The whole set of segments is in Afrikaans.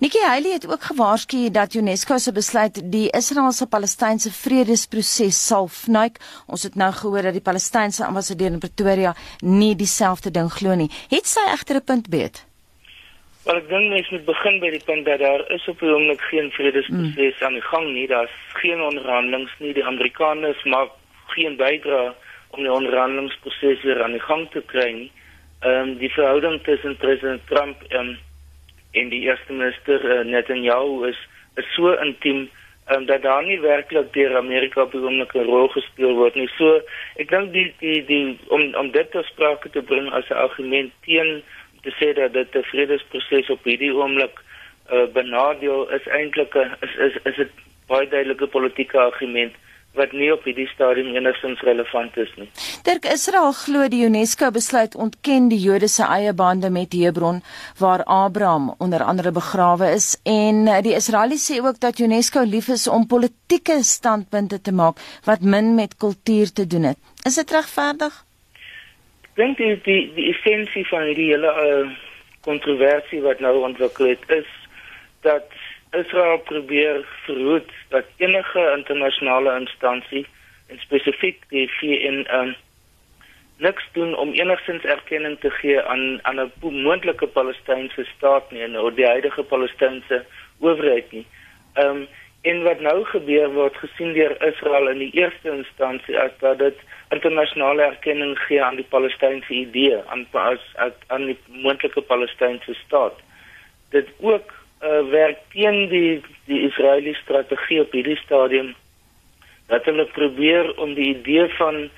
Nikki Haley het ook gewaarsku dat UNESCO se besluit die Israeliese-Palestynse vredesproses sal fnuik. Ons het nou gehoor dat die Palestynse ambassadeur in Pretoria nie dieselfde ding glo nie. Het sy egter 'n punt beet? Wel ek dink mens moet begin by die punt dat daar is op die oomblik geen vredesproses mm. aan die gang nie. Daar's geen onderhandelinge nie. Die Amerikaners maak geen bydrae om die onderhandelingsproses weer aan die gang te kry nie. Ehm um, die verhouding tussen president Trump en en die eerste minister uh, Netanyahu is is so intiem um, dat daar nie werklik deur Amerika op 'n oomblik 'n rol gespeel word nie. So ek dink die die die om om dit ter sprake te bring as 'n argument teen te sê dat dit 'n vredesproses op hierdie oomblik uh, benadeel is eintlik 'n is is is 'n baie duidelike politieke argument wat nie op hierdie stadium enigstens relevant is nie. Dirk Israel glo die UNESCO besluit ontken die Jode se eie bande met Hebron waar Abraham onder andere begrawe is en die Israeliese sê ook dat UNESCO lief is om politieke standpunte te maak wat min met kultuur te doen het. Is dit regverdig? Ek dink die die die essensie van hierdie hele uh, kontroversie wat nou ontwikkel het is dat Israel probeer verhoed dat enige internasionale instansie en spesifiek die VN um, niks doen om enigstens erkenning te gee aan aan 'n moontlike Palestynse staat nie en die huidige Palestynse owerheid nie. Ehm um, en wat nou gebeur word gesien deur Israel in die eerste instansie as dat dit internasionale erkenning gee aan die Palestynse idee aan as, as aan die moontlike Palestynse staat. Dit ook uh, werk teen die die Israeliese strategie op hierdie stadium dat hulle probeer om die idee van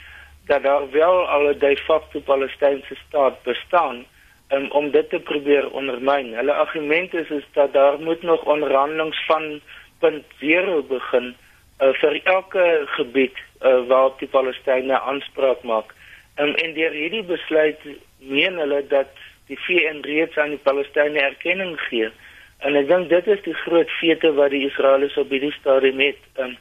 dat daar wel al 'n de facto Palestynse staat bestaan um, om dit te probeer ondermyn. Hulle argument is is dat daar moet nog onderhandelinge van punt 0 begin uh, vir elke gebied uh, waarop die Palestynë aanspraak maak. Um, en deur hierdie besluit meen hulle dat die VN reeds aan die Palestynë erkenning gee. En ek dink dit is die groot feite wat die Israeliese op hierdie stadium het. Um,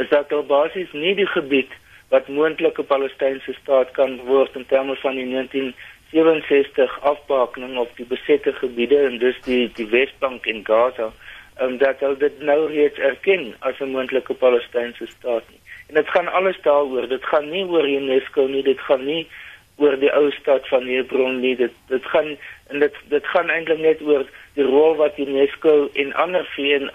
is dat daar basies nie die gebied wat moontlike Palestynse staat kan word in terme van die 1967 afbakening op die besette gebiede en dus die die Wesbank en Gaza, um, dat hulle dit nou reeds erken as 'n moontlike Palestynse staat. Nie. En dit gaan alles daaroor. Dit gaan nie oor UNESCO nie, dit gaan nie oor die ou stad van Hebron nie. Dit dit gaan en dit dit gaan eintlik net oor die rol wat UNESCO en ander VN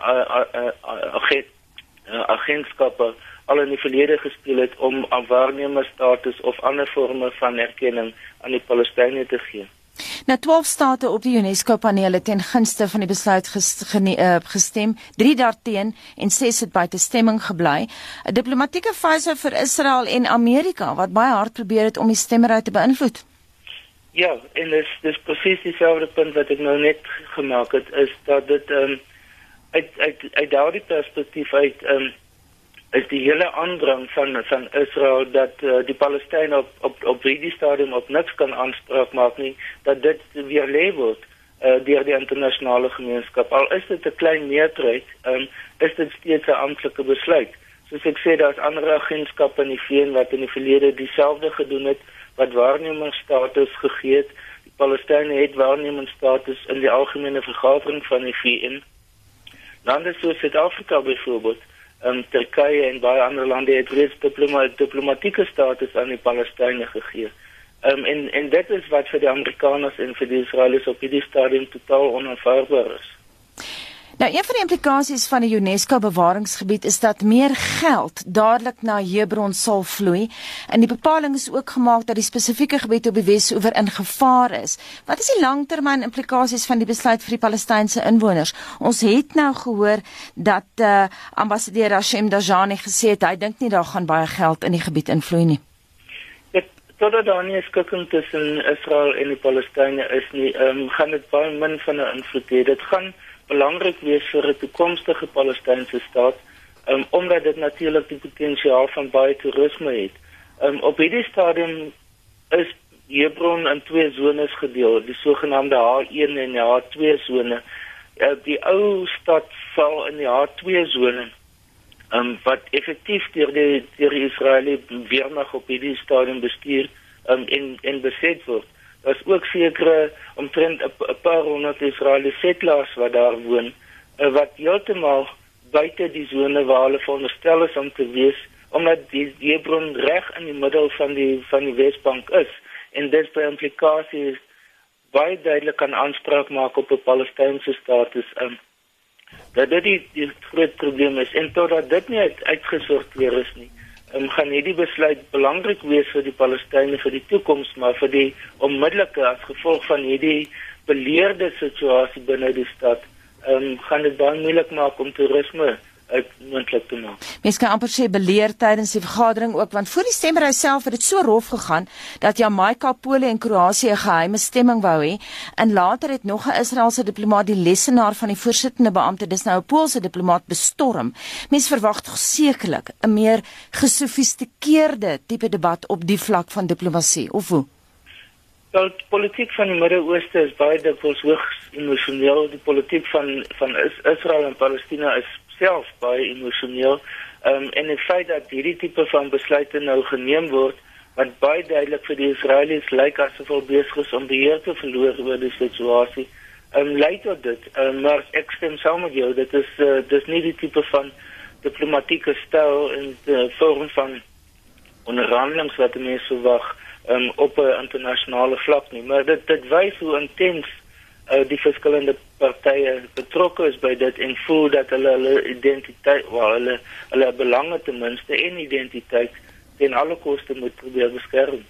agentskappe al in die verlede gespeel het om aan waarnemersstatus of ander forme van erkenning aan die Palestynë te gee. Na 12 state op die UNESCO panele ten gunste van die besluit uh, gestem, 3 daarteen en 6 het buite stemming gebly. 'n Diplomatieke fase vir Israel en Amerika wat baie hard probeer het om die stemmery te beïnvloed. Ja, en dis dis presies dieselfde punt wat ek nou net gemaak het is dat dit ehm um, uit uit uit daardie perspektief uit ehm um, is die hele aandrang van van Israel dat uh, die Palestynë op op op hierdie stadium op niks kan aanspraak maak nie dat dit weer leef word uh, deur die internasionale gemeenskap al is dit 'n klein meerderheid um, is dit steeds 'n amptelike besluit soos ek sê daar's ander agentskappe in die VN wat in die verlede dieselfde gedoen het wat waarnemingsstatus gegee het. Die Palestynë het waarnemingsstatus in die algemene vergadering van die VN. Lande soos Suid-Afrika byvoorbeeld, um, Turkye en baie ander lande het reeds diploma diplomatieke status aan die Palestynë gegee. Um, en en dit is wat vir die Amerikaners en vir die Israeliese op hierdie stadium totaal onaanvaarbaar is. Nou een van die implikasies van die UNESCO bewaringsgebied is dat meer geld dadelik na Hebron sal vloei en die bepaling is ook gemaak dat die spesifieke gebied op die Wes-oewer in gevaar is. Wat is die langtermyn implikasies van die besluit vir die Palestynse inwoners? Ons het nou gehoor dat uh, ambassadeur Hashem Dajani gesê het hy dink nie daar gaan baie geld in die gebied invloei nie. Totdat daar nie skikking tussen Israel en die Palestynë is nie, um, gaan dit baie min van 'n invloed hê. Dit gaan belangrik wees vir 'n toekomstige Palestynse staat, um, omdat dit natuurlik die potensiaal van baie toerisme het. Um, op hierdie stadium is Hebron in twee zones gedeel, die sogenaamde H1 en H2 sone. Uh, die ou stad val in die H2 sone. Um, wat effektief deur die deur die Israeliese weermag op hierdie stadium bestuur um, en en beset word. Daar's ook sekere omtrent 'n paar honderd Israeliese settlers wat daar woon uh, wat heeltemal buite die sone waar hulle veronderstel is om te wees omdat die Hebron reg in die middel van die van die Wesbank is. En dit by implikasies baie duidelik kan aanspraak maak op 'n Palestynse status in. Dat dit die, die groot probleem is en totdat dit nie uit, uitgesorteer is nie um, gaan hierdie besluit belangrik wees vir die Palestynë vir die toekoms maar vir die onmiddellike as gevolg van hierdie beleerde situasie binne die stad um, gaan dit baie moeilik maak om toerisme uitmoontlik te maak. Mense kan amper sê beleer tydens die vergadering ook want voor die stemmery self het dit so rof gegaan dat Jamaica, Pole en Kroasie 'n geheime stemming wou hê en later het nog 'n Israeliese diplomaat die lesenaar van die voorsittende beampte dis nou 'n Poolse diplomaat bestorm. Mense verwag tog sekerlik 'n meer gesofistikeerde tipe debat op die vlak van diplomatie of hoe? Wel, die politiek van die Midde-Ooste is baie dikwels hoogs emosioneel. Die politiek van van Israel en Palestina is self baie emosioneel. Ehm um, en die feit dat hierdie tipe van besluite nou geneem word wat baie duidelik vir die Israelies lyk asof hulle besig is om beheer te verloor oor die situasie. Ehm um, lei tot dit. Ehm um, maar ek stem saam met jou. Dit is uh, dis nie die tipe van diplomatieke styl en die vorm van onderhandelings wat mense verwag nie um, op 'n internasionale vlak nie, maar dit dit wys hoe intens uh, die verskillende partye betrokke is by dit en voel dat hulle hulle identiteit, wel hulle hulle belange ten minste en identiteit ten alle koste moet probeer beskerm.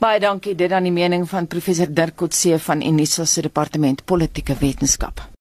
Baie dankie dit aan die mening van professor Dirk Coetzee van Unisa se departement politieke wetenskap.